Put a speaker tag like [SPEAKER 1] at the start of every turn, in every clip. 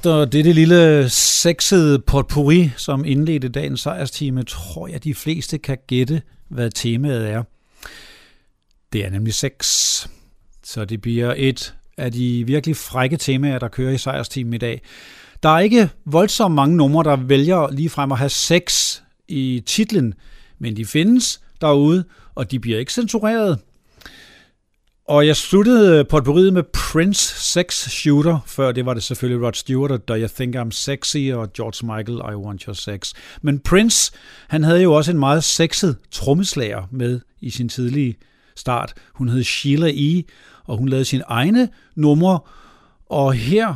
[SPEAKER 1] Efter dette lille sexede potpourri, som indledte dagens sejrstime, tror jeg, de fleste kan gætte, hvad temaet er. Det er nemlig sex. Så det bliver et af de virkelig frække temaer, der kører i sejrsteamen i dag. Der er ikke voldsomt mange numre, der vælger lige frem at have sex i titlen, men de findes derude, og de bliver ikke censureret. Og jeg sluttede øh, potpourriet med Prince Sex Shooter, før det var det selvfølgelig Rod Stewart og Do You Think I'm Sexy og George Michael I Want Your Sex. Men Prince, han havde jo også en meget sexet trommeslager med i sin tidlige start. Hun hed Sheila E., og hun lavede sine egne numre, og her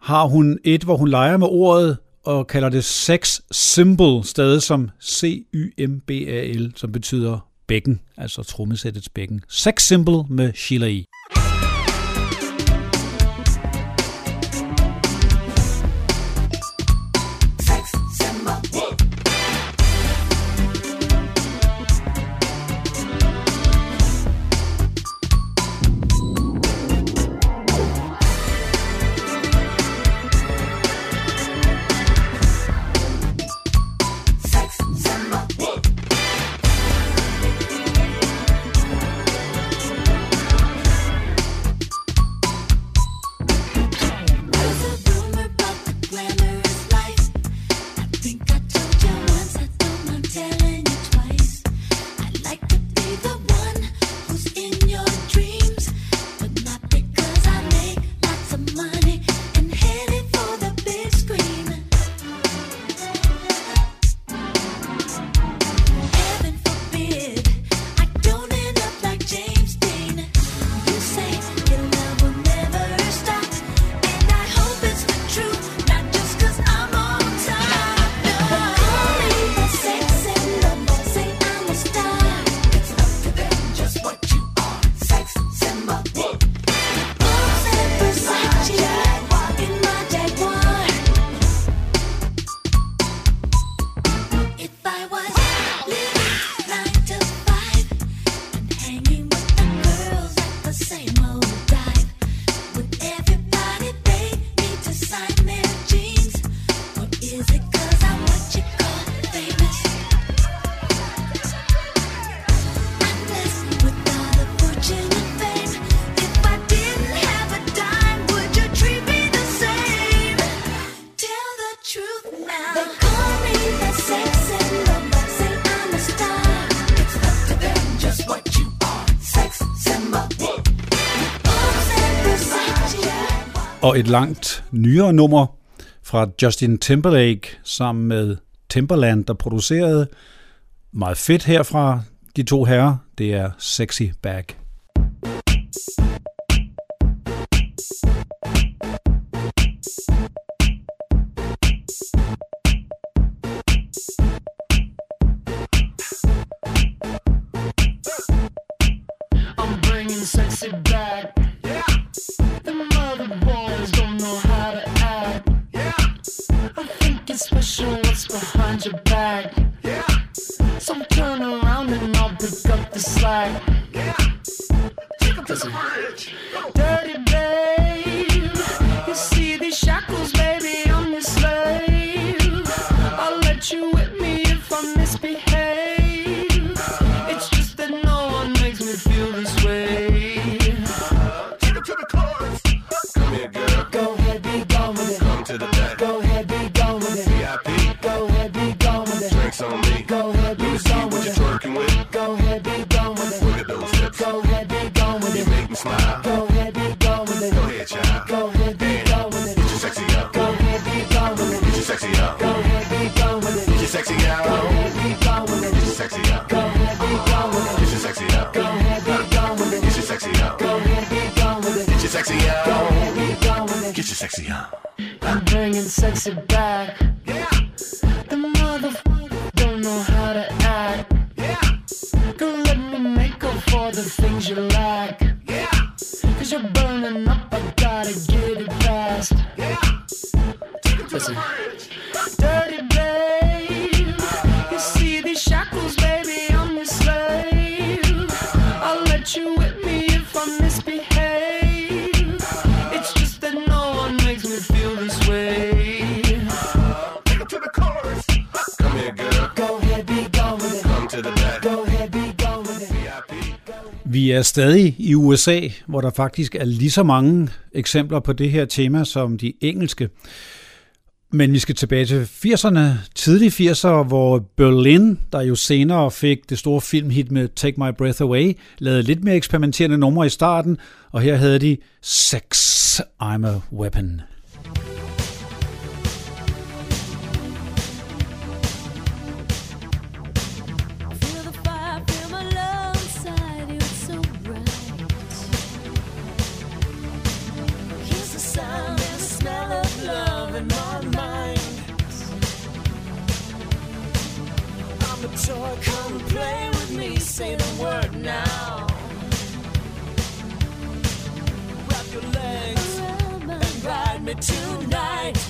[SPEAKER 1] har hun et, hvor hun leger med ordet og kalder det sex symbol, stadig som C-Y-M-B-A-L, som betyder bækken, altså trommesættets bækken. Sex symbol med Sheila E. og et langt nyere nummer fra Justin Timberlake sammen med Timberland, der producerede meget fedt herfra de to herrer. Det er Sexy Back. I USA, hvor der faktisk er lige så mange eksempler på det her tema som de engelske. Men vi skal tilbage til 80'erne, tidlige 80'ere, hvor Berlin, der jo senere fik det store filmhit med Take My Breath Away, lavede lidt mere eksperimenterende numre i starten, og her havde de Sex, I'm a Weapon. Tonight.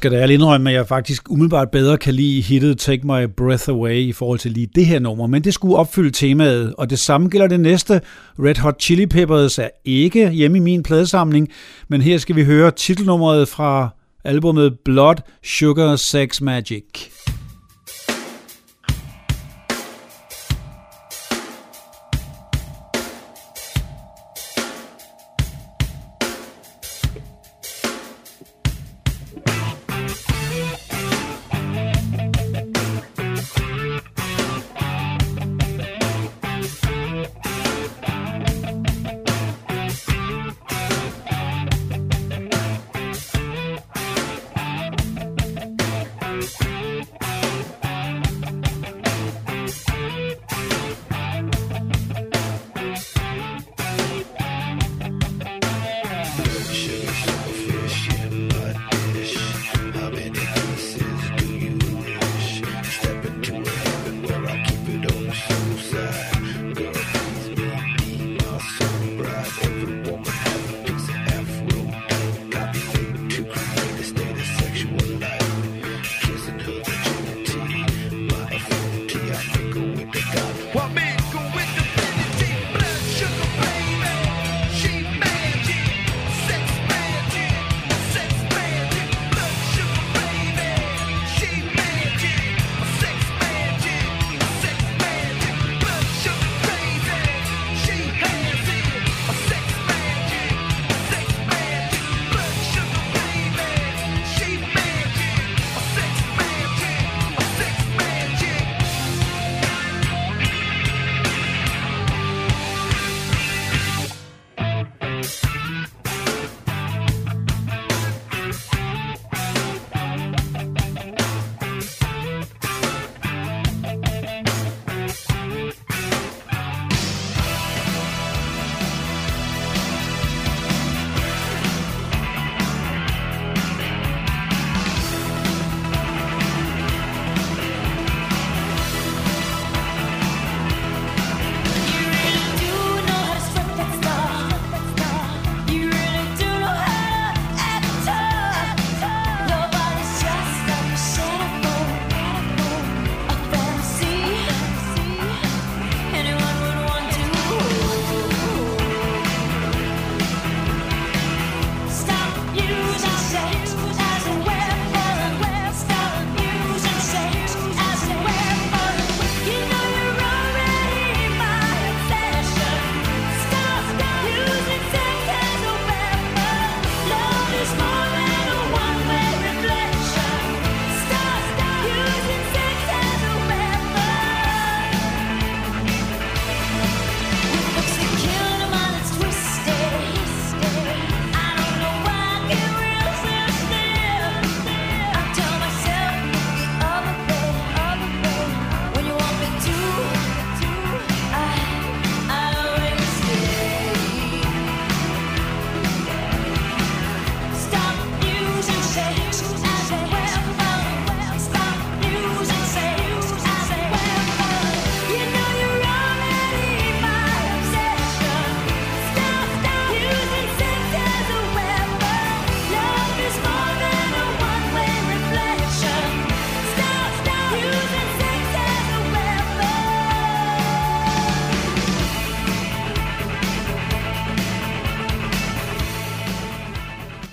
[SPEAKER 1] Skal da ærligt indrømme, at jeg faktisk umiddelbart bedre kan lide hittet Take My Breath Away i forhold til lige det her nummer, men det skulle opfylde temaet, og det samme gælder det næste. Red Hot Chili Peppers er ikke hjemme i min pladesamling, men her skal vi høre titelnummeret fra albumet Blood, Sugar, Sex, Magic.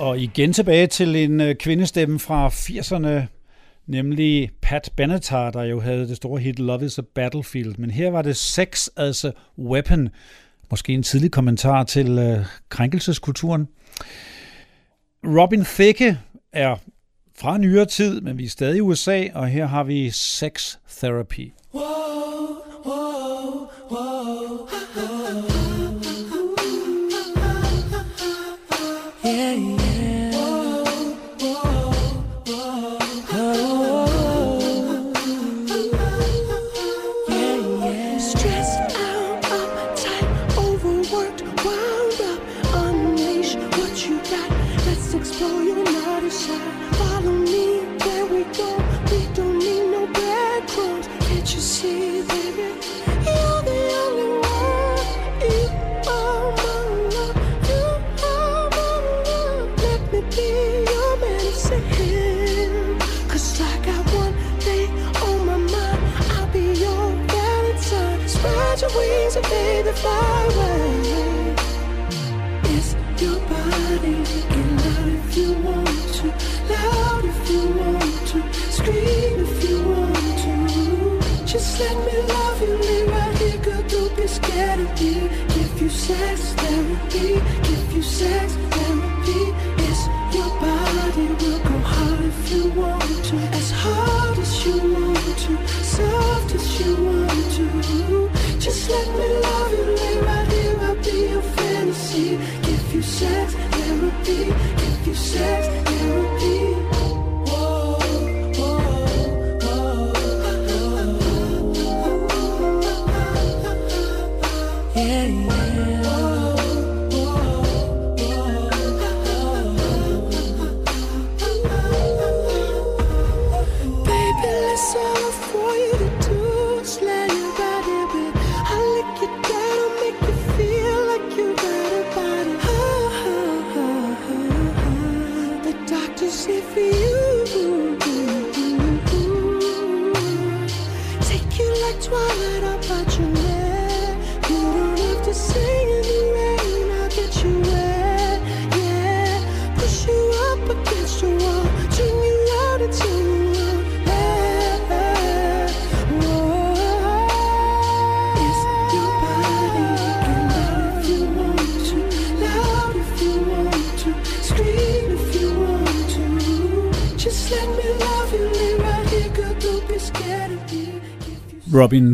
[SPEAKER 2] Og igen tilbage til en øh, kvindestemme fra 80'erne, nemlig Pat Benatar, der jo havde det store hit Love is a Battlefield. Men her var det Sex as a Weapon. Måske en tidlig kommentar til øh, krænkelseskulturen. Robin Thicke er fra nyere tid, men vi er stadig i USA, og her har vi Sex Therapy. Whoa, whoa, whoa, Robin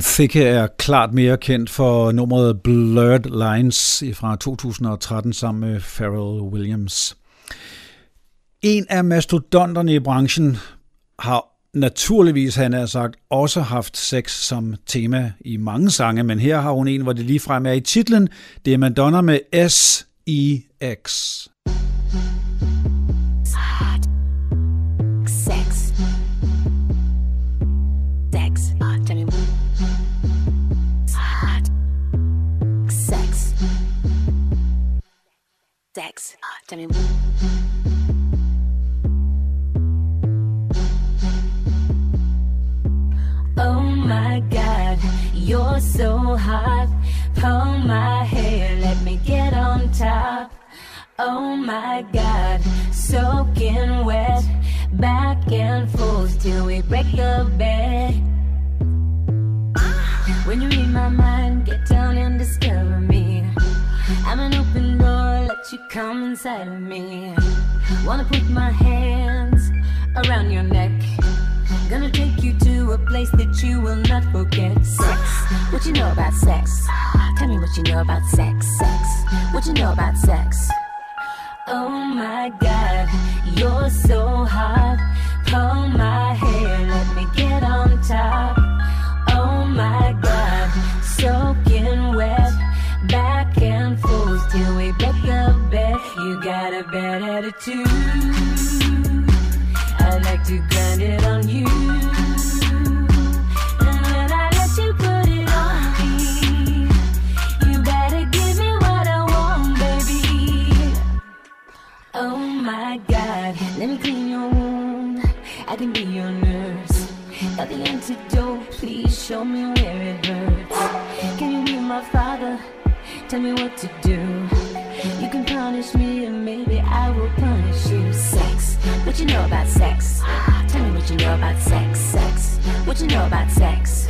[SPEAKER 2] Thicke er klart mere kendt for nummeret Blurred Lines fra 2013 sammen med Pharrell Williams. En af mastodonterne i branchen har naturligvis, han har sagt, også haft sex som tema i mange sange, men her har hun en, hvor det lige frem er i titlen. Det er Madonna med S-E-X. Sex. Ah, tell me. Oh my God, you're so hot. Pull my hair, let me get on top. Oh my God, soaking wet, back and forth till we break the bed. When you read my mind, get down and discover me. I'm an open you come inside of me. Wanna put my hands around your neck. Gonna take you to a place that you will not forget. Sex, what you know about sex? Tell me what you know about sex. Sex, what you know about sex? Oh my god, you're so hot. Pull my hair, let me get on top. Oh my god, soaking wet till we break the bed. You got a bad attitude. I like to grind it on you. And when I let you put it on me, you better give me what I want, baby. Oh my God, let me clean your wound. I can be your nurse. Got the antidote, please show me where it hurts. Can you be my father? Tell me what to do. You can punish me, and maybe I will punish you.
[SPEAKER 3] Sex, what you know about sex? Tell me what you know about sex, sex. What you know about sex?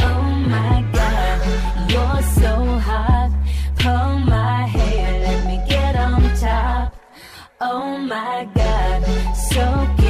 [SPEAKER 3] Oh my god, you're so hot. Pull my hair, let me get on top. Oh my god, soaking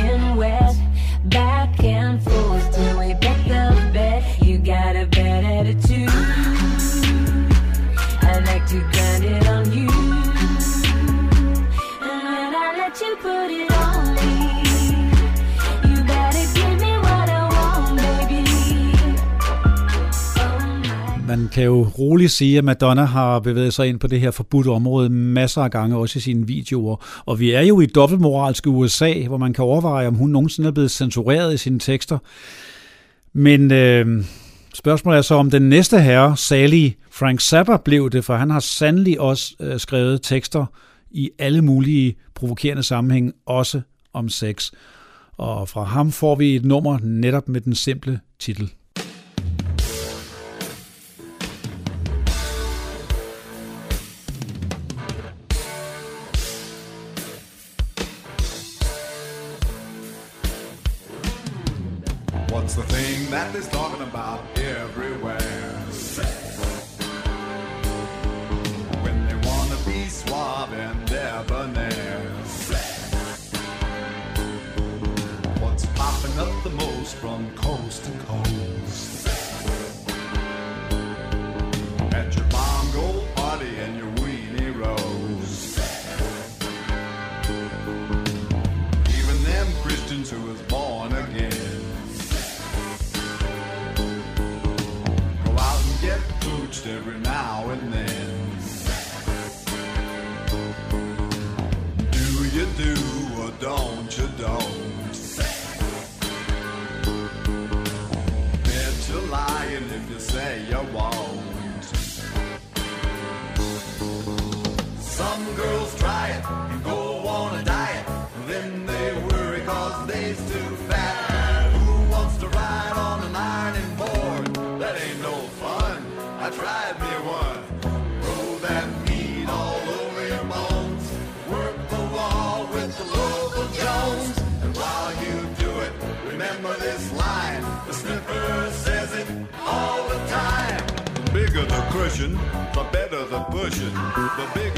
[SPEAKER 1] kan jo roligt sige, at Madonna har bevæget sig ind på det her forbudte område masser af gange, også i sine videoer. Og vi er jo i dobbeltmoralske USA, hvor man kan overveje, om hun nogensinde er blevet censureret i sine tekster. Men øh, spørgsmålet er så, om den næste herre, Sally Frank Zappa, blev det, for han har sandelig også øh, skrevet tekster i alle mulige provokerende sammenhæng, også om sex. Og fra ham får vi et nummer netop med den simple titel.
[SPEAKER 4] That they're talking about everywhere? When they wanna be suave and debonair. What's popping up the most from coast to coast? At your bongo party and your weenie rose. Even them Christians who was pooched every now and then. Do you do or don't you don't? Bet you're lying if you say you won't. The cushion, the better the pushing. The bigger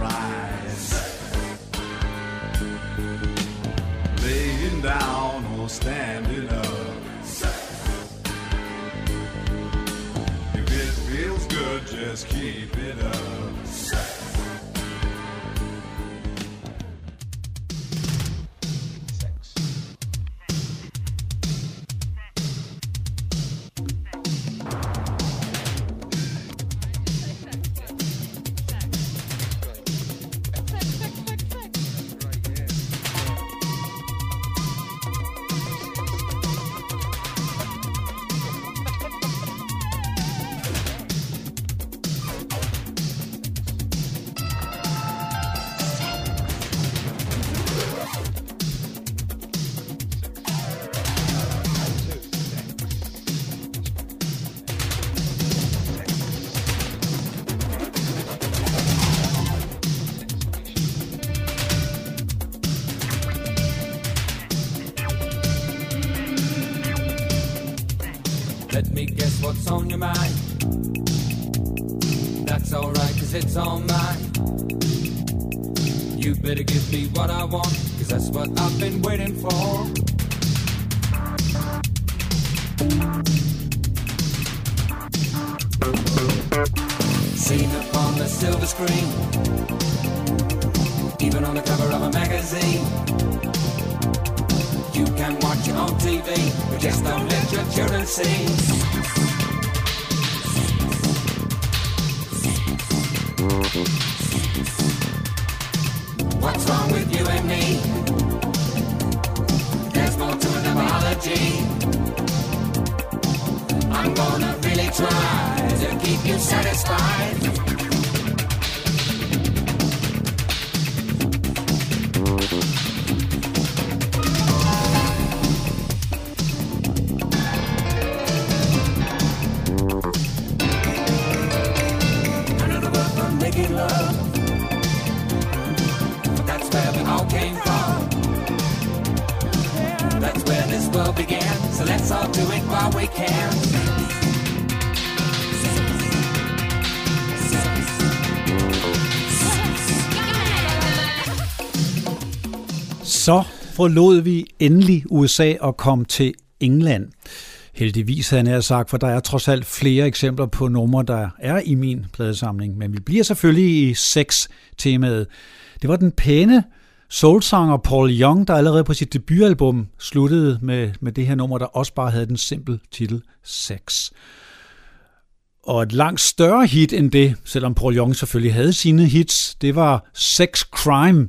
[SPEAKER 4] surprise. Laying down or standing
[SPEAKER 5] what's on your mind. That's alright, cause it's all mine. You better give me what I want, cause that's what I've been waiting for. Seen upon the silver screen, even on the cover of a magazine. You can watch it on TV, but just don't let your children see. What's wrong with you and me? There's more to. I'm gonna really try to keep you satisfied.
[SPEAKER 1] Forlod vi endelig USA og kom til England. Heldigvis havde jeg sagt, for der er trods alt flere eksempler på numre, der er i min pladesamling. Men vi bliver selvfølgelig i sex-temaet. Det var den pæne soulsanger Paul Young, der allerede på sit debutalbum sluttede med, med det her nummer, der også bare havde den simple titel Sex. Og et langt større hit end det, selvom Paul Young selvfølgelig havde sine hits, det var Sex Crime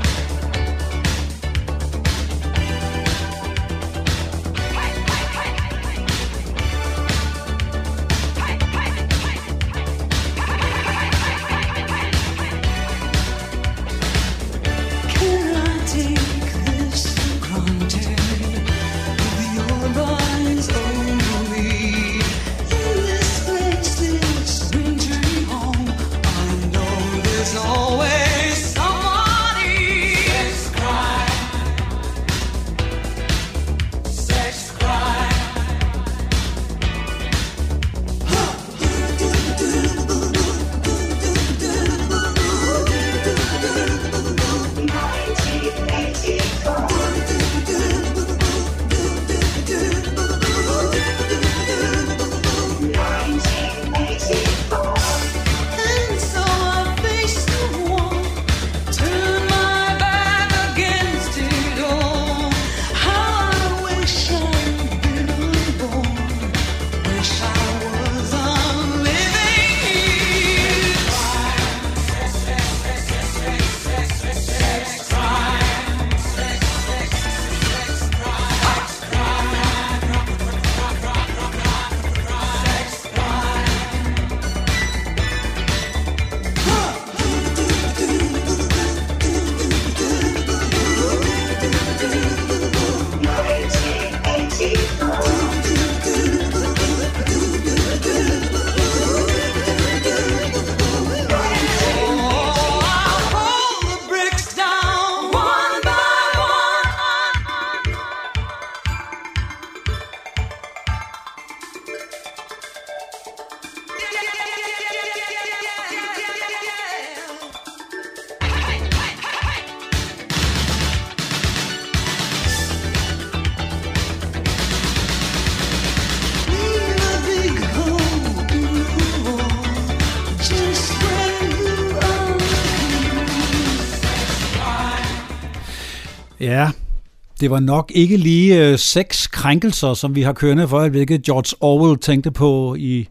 [SPEAKER 1] det var nok ikke lige øh, seks krænkelser, som vi har kørende for, hvilket George Orwell tænkte på i,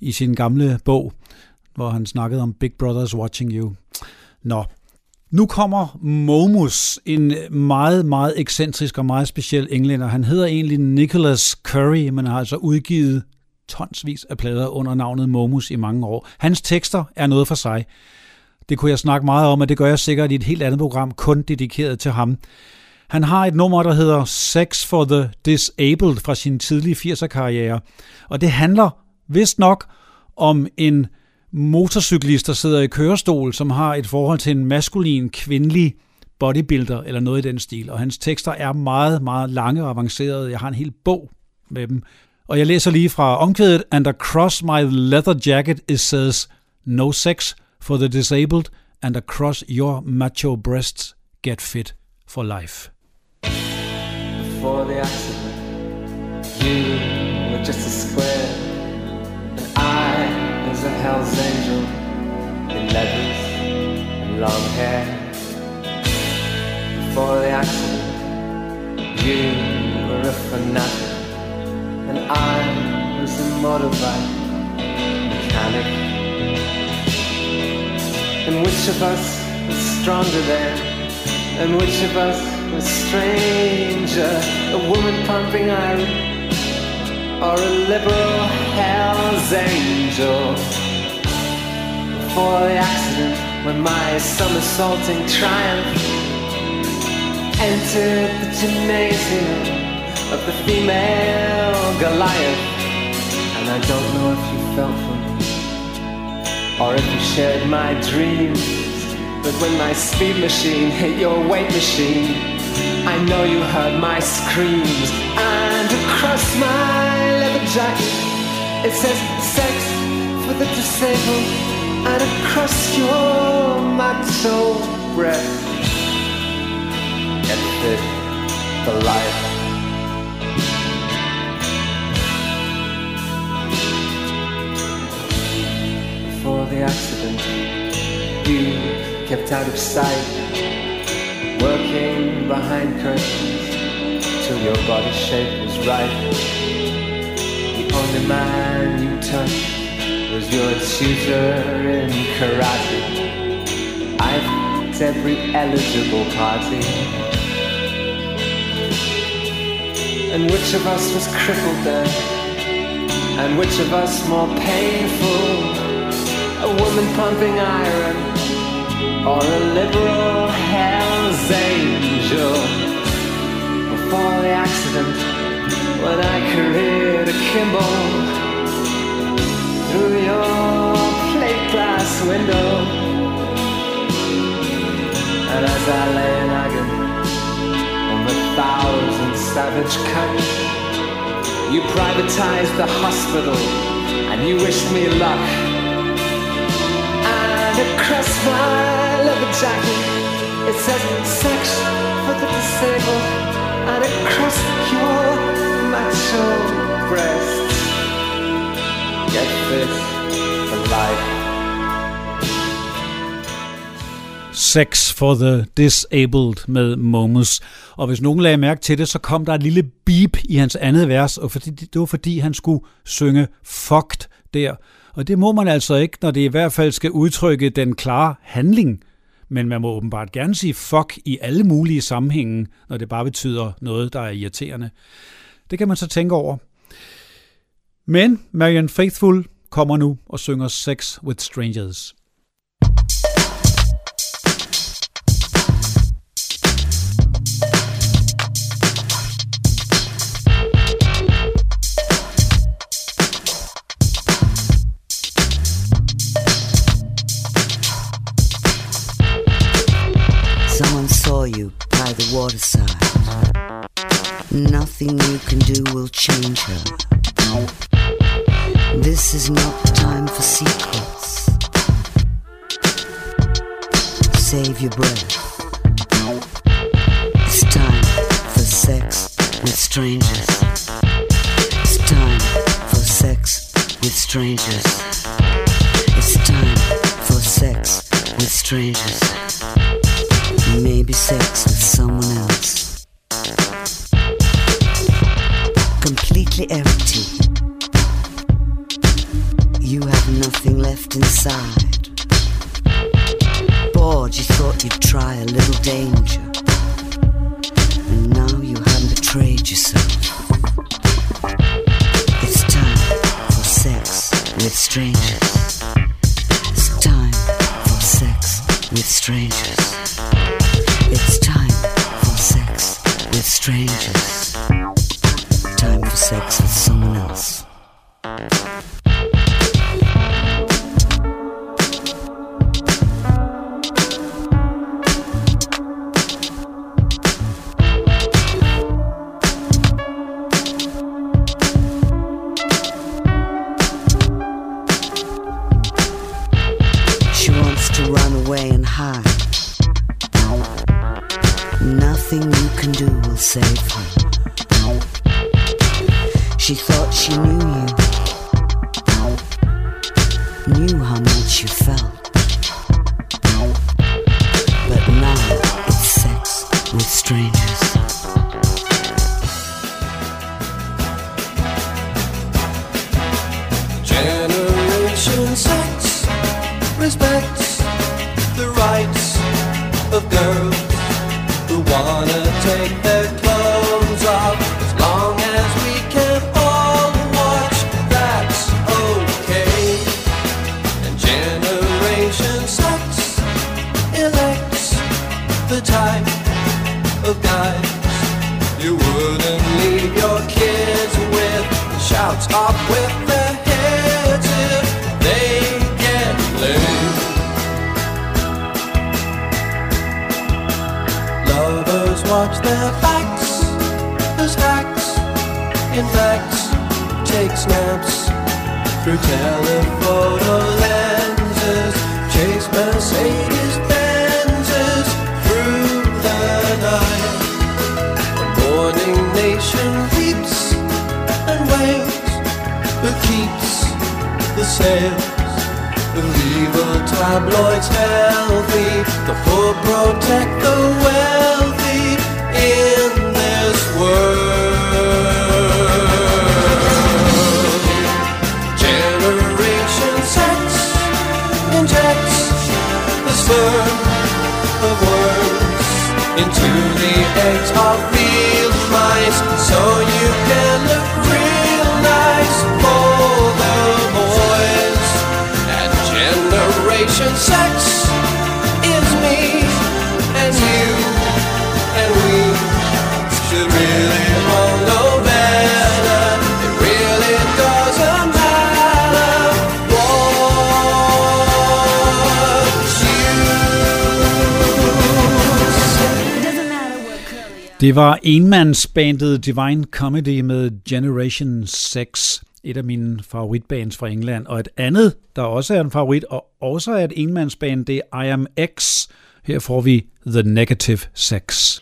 [SPEAKER 1] i sin gamle bog, hvor han snakkede om Big Brother's Watching You. Nå, nu kommer Momus, en meget, meget ekscentrisk og meget speciel englænder. Han hedder egentlig Nicholas Curry, men har altså udgivet tonsvis af plader under navnet Momus i mange år. Hans tekster er noget for sig. Det kunne jeg snakke meget om, og det gør jeg sikkert i et helt andet program, kun dedikeret til ham. Han har et nummer, der hedder Sex for the Disabled fra sin tidlige 80'er-karriere, og det handler vist nok om en motorcyklist, der sidder i kørestol, som har et forhold til en maskulin, kvindelig bodybuilder eller noget i den stil. Og hans tekster er meget, meget lange og avancerede. Jeg har en hel bog med dem. Og jeg læser lige fra omkvædet, And across my leather jacket it says, No sex for the disabled, and across your macho breasts get fit for life.
[SPEAKER 6] Before the accident, you were just a square, and I was a hell's angel in leathers and long hair. Before the accident, you were a fanatic, and I was a motorbike mechanic. And which of us was stronger then? And which of us was stranger? A woman pumping iron or a liberal hell's angel? Before the accident, when my somersaulting triumph entered the gymnasium of the female Goliath. And I don't know if you felt for me or if you shared my dreams. But when my speed machine hit your weight machine, I know you heard my screams. And across my leather jacket, it says sex for the disabled. And across your macho breath, fit for life. Before the accident, you kept out of sight, working behind curtains till your body shape was right. The only man you touched was your tutor in karate. I've to every eligible party. And which of us was crippled then? And which of us more painful? A woman pumping iron or a liberal hell's angel? Before the accident, when I careered akimbo through your plate glass window. And as I lay an agony on the thousand savage cuts, you privatized the hospital and you wished me luck. And across my leather jacket, it says sex for the disabled. And across your macho breast. get this for life.
[SPEAKER 1] Sex for the Disabled med Momus. Og hvis nogen lagde mærke til det, så kom der et lille beep i hans andet vers, og fordi, det var fordi, han skulle synge fucked der. Og det må man altså ikke, når det i hvert fald skal udtrykke den klare handling. Men man må åbenbart gerne sige fuck i alle mulige sammenhænge, når det bare betyder noget, der er irriterende. Det kan man så tænke over. Men Marian Faithful kommer nu og synger Sex with Strangers.
[SPEAKER 7] You by the waterside. Nothing you can do will change her. This is not the time for secrets. Save your breath. It's time for sex with strangers. It's time for sex with strangers. It's time for sex with strangers. Maybe
[SPEAKER 8] girl. Var enmandsbandet Divine Comedy med Generation 6, et af mine favoritbands fra England. Og et andet, der også er en favorit, og også er et enmandsband, det er I Am X. Her får vi The Negative Sex.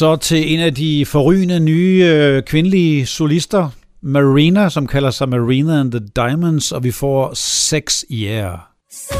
[SPEAKER 8] så til en af de forrygende nye øh, kvindelige solister, Marina, som kalder sig Marina and the Diamonds, og vi får Sex
[SPEAKER 1] Year.
[SPEAKER 9] So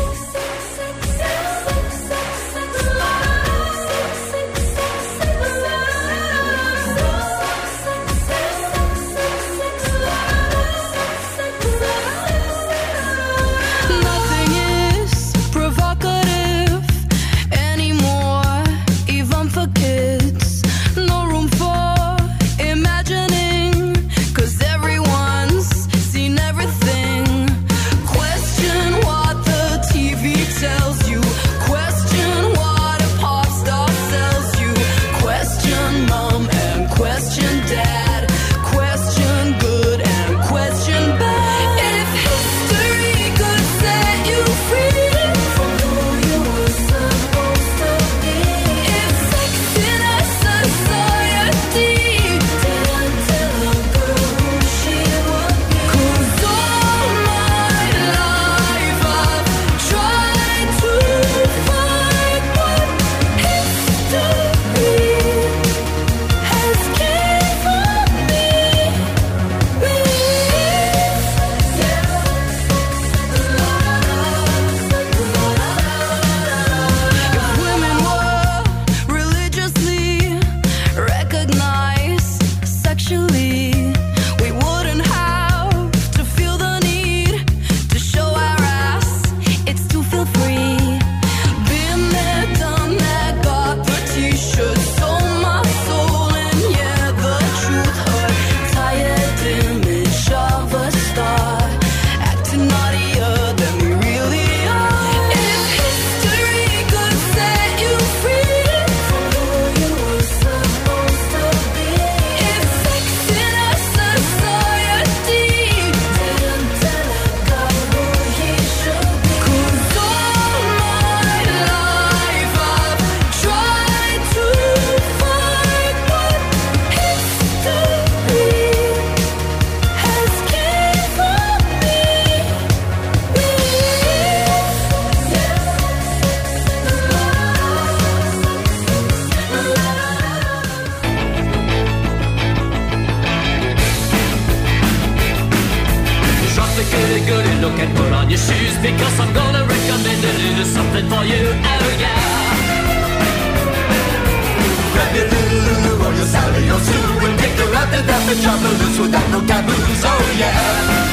[SPEAKER 9] and
[SPEAKER 4] take her out to the metropolis without no taboos. Oh yeah.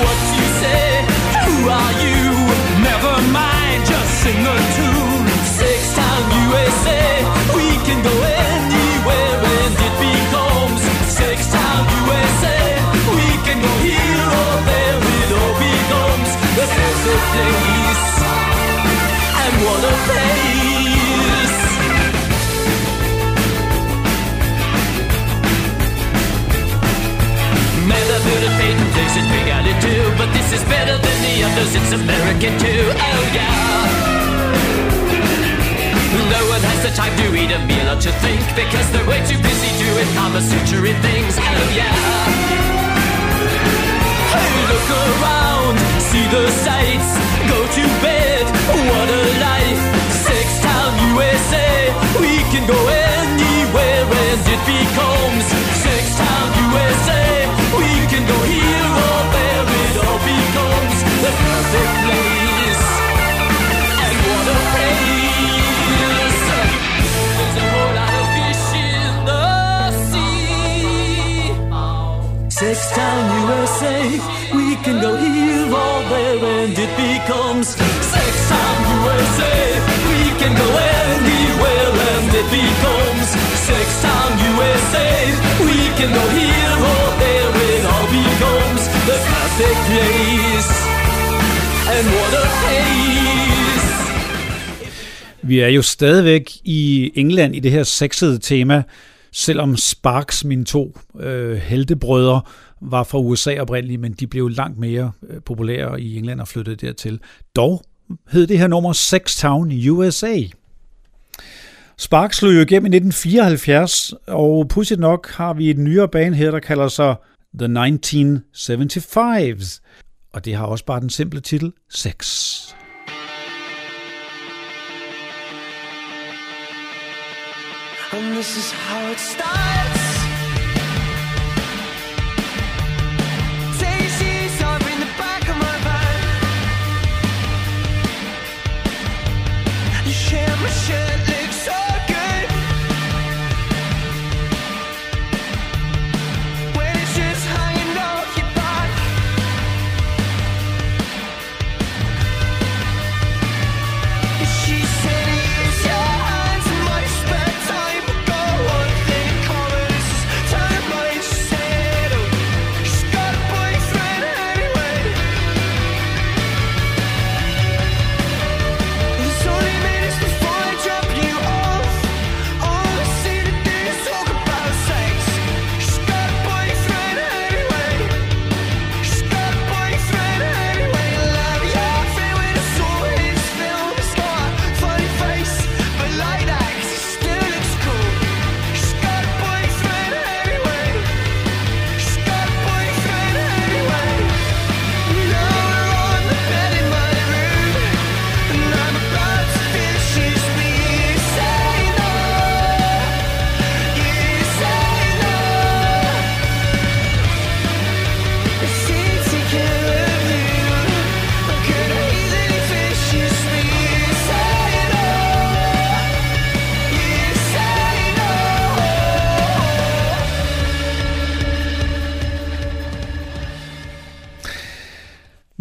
[SPEAKER 9] What you say? Who are you? Never mind, just sing a tune. Six Town USA, we can go Takes his big but this is better than the others. It's American too. Oh yeah. No one has the time to eat a meal or to think because they're way too busy doing Kama Sutra things. Oh yeah. Hey, look around, see the sights, go to bed. What a life! Six Town USA, we can go anywhere and it becomes Six Town USA. USA, we can go here or there and it becomes Six time USA. We can go anywhere and it becomes Six time USA. We can go here or there, it all becomes the perfect place. And what a place!
[SPEAKER 1] Vi er jo stadigvæk i England i det her sexede tema, selvom Sparks, mine to øh, heltebrødre, var fra USA oprindeligt, men de blev langt mere øh, populære i England og flyttede dertil. Dog hed det her nummer Sex Town i USA. Sparks slog jo igennem i 1974, og pudsigt nok har vi et nyere band her, der kalder sig The 1975's. Og det har også bare den simple titel Sex.
[SPEAKER 10] And this is how it starts.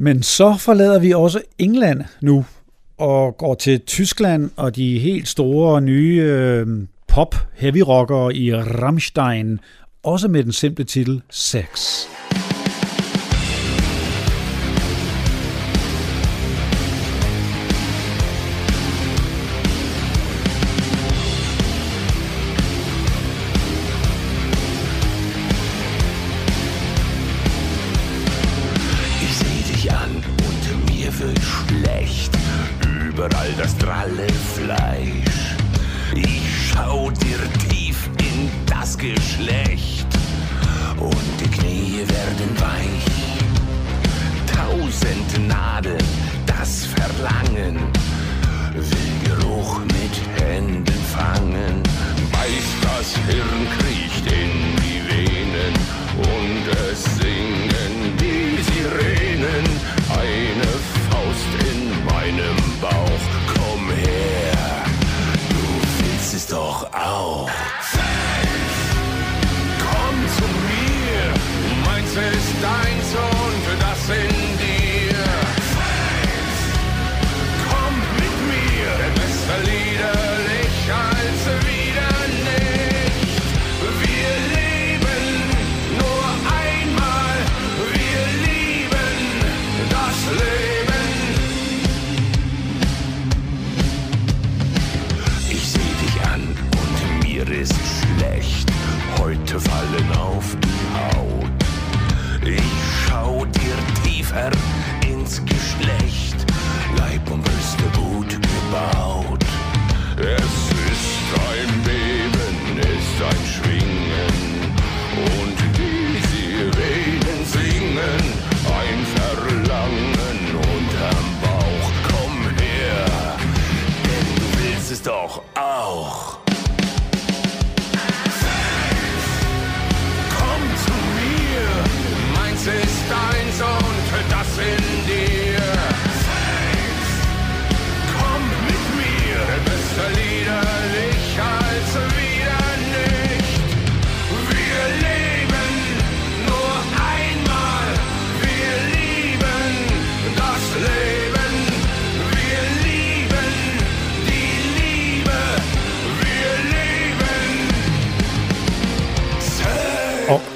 [SPEAKER 1] Men så forlader vi også England nu og går til Tyskland og de helt store nye øh, pop heavy rockere i Rammstein, også med den simple titel Sex.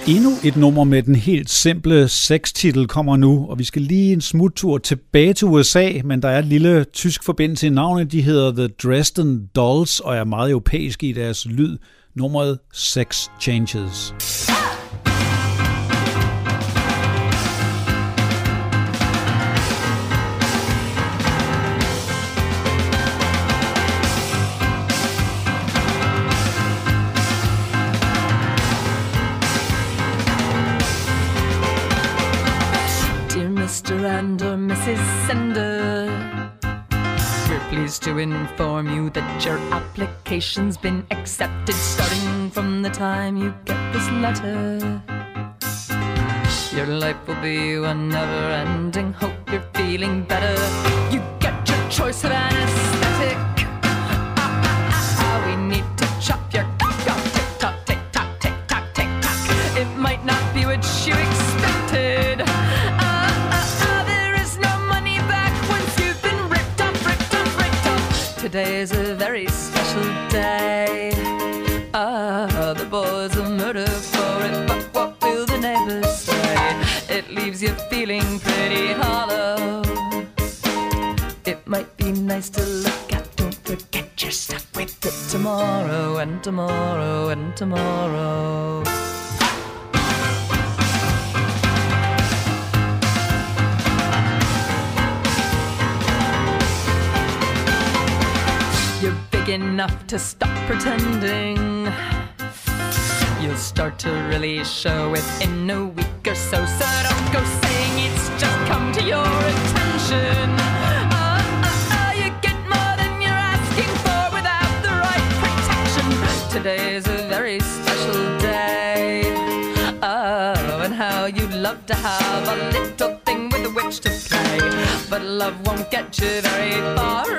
[SPEAKER 1] Endnu et nummer med den helt simple sextitel kommer nu, og vi skal lige en smuttur tilbage til USA, men der er et lille tysk forbindelse i navnet. De hedder The Dresden Dolls og er meget europæiske i deres lyd. Nummeret Sex Changes.
[SPEAKER 11] Mr. and or Mrs. Sender, we're pleased to inform you that your application's been accepted starting from the time you get this letter. Your life will be one never ending. Hope you're feeling better. You tomorrow and tomorrow. You're big enough to stop pretending. You'll start to really show it in a week or so. So won't get uh, very far.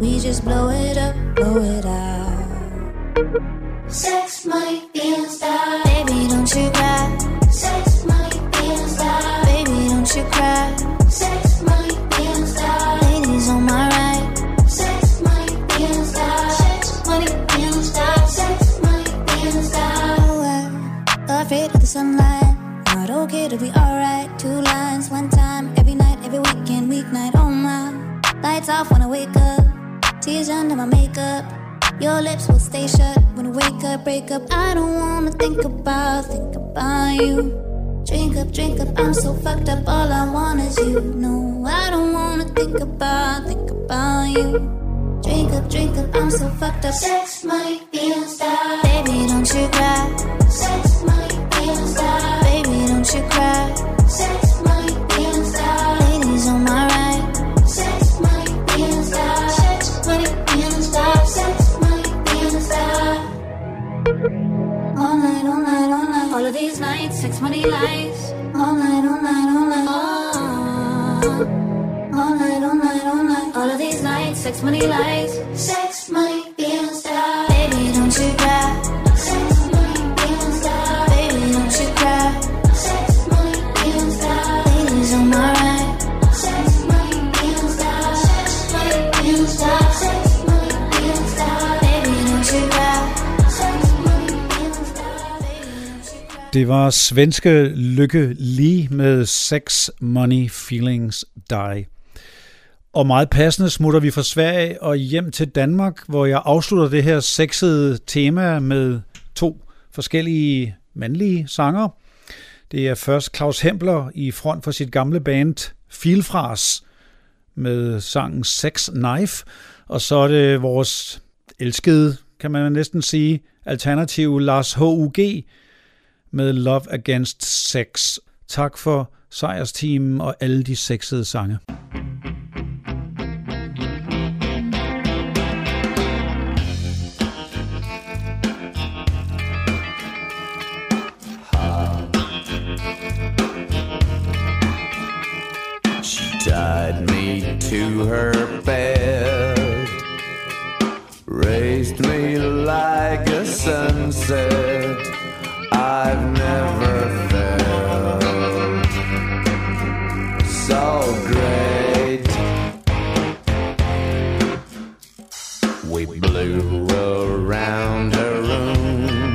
[SPEAKER 12] We just blow it up, blow it out. Sex might be in style. Baby, don't you cry. Sex might be in style. Baby, don't you cry. Sex might be in style. Ladies on my right. Sex might be in style. Sex might be in style. Sex might be in style. Oh, I'm afraid of the sunlight. Not okay to be alright. Two lines, one time, Lights off when I wake up. Tears under my makeup. Your lips will stay shut when I wake up, break up. I don't wanna think about, think about you. Drink up, drink up, I'm so fucked up. All I want is you. No, I don't wanna think about, think about you. Drink up, drink up, I'm so fucked up. Sex might in style. Baby, don't you cry. Sex might be in style. Baby, don't you cry. Sex Six money lives. All night, all night, all night. Oh. All night, all night, all night. All of these nights, sex money lives. Sex money feels that.
[SPEAKER 1] Det var svenske Lykke Lee med Sex, Money, Feelings, Die. Og meget passende smutter vi fra Sverige og hjem til Danmark, hvor jeg afslutter det her sexede tema med to forskellige mandlige sanger. Det er først Claus Hempler i front for sit gamle band Filfras med sangen Sex Knife, og så er det vores elskede, kan man næsten sige, alternativ Lars H.U.G. med Love Against Sex. Tak for sejrsteamen og alle de sexede sange.
[SPEAKER 13] Tied me to her bed, raised me like a sunset. I've never felt so great. We blew around her room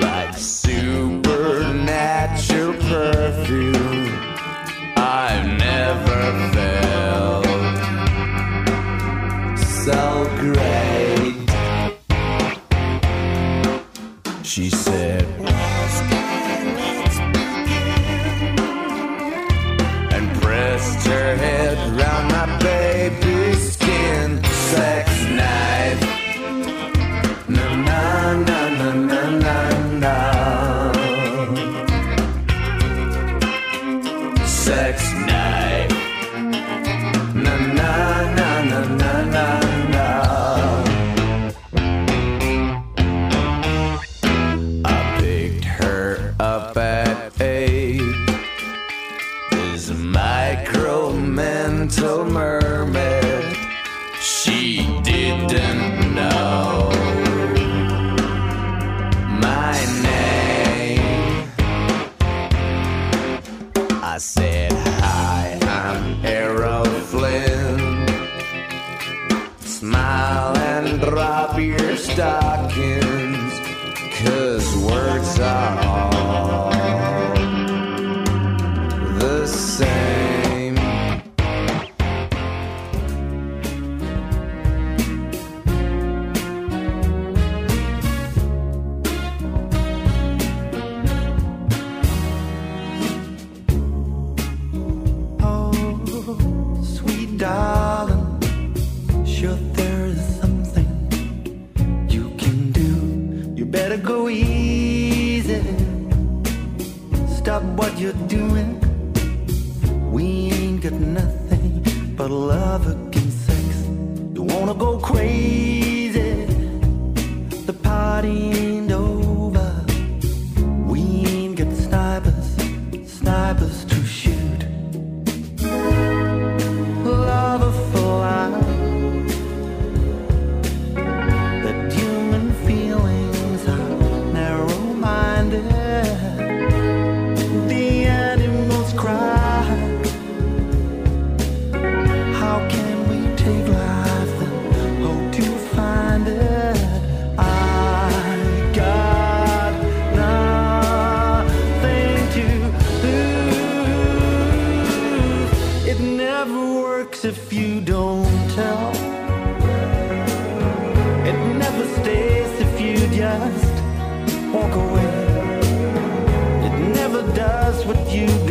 [SPEAKER 13] like supernatural perfume. I've never felt so great. She mental mermaid.
[SPEAKER 4] You're doing. We ain't got nothing but love against sex. You wanna go crazy? What you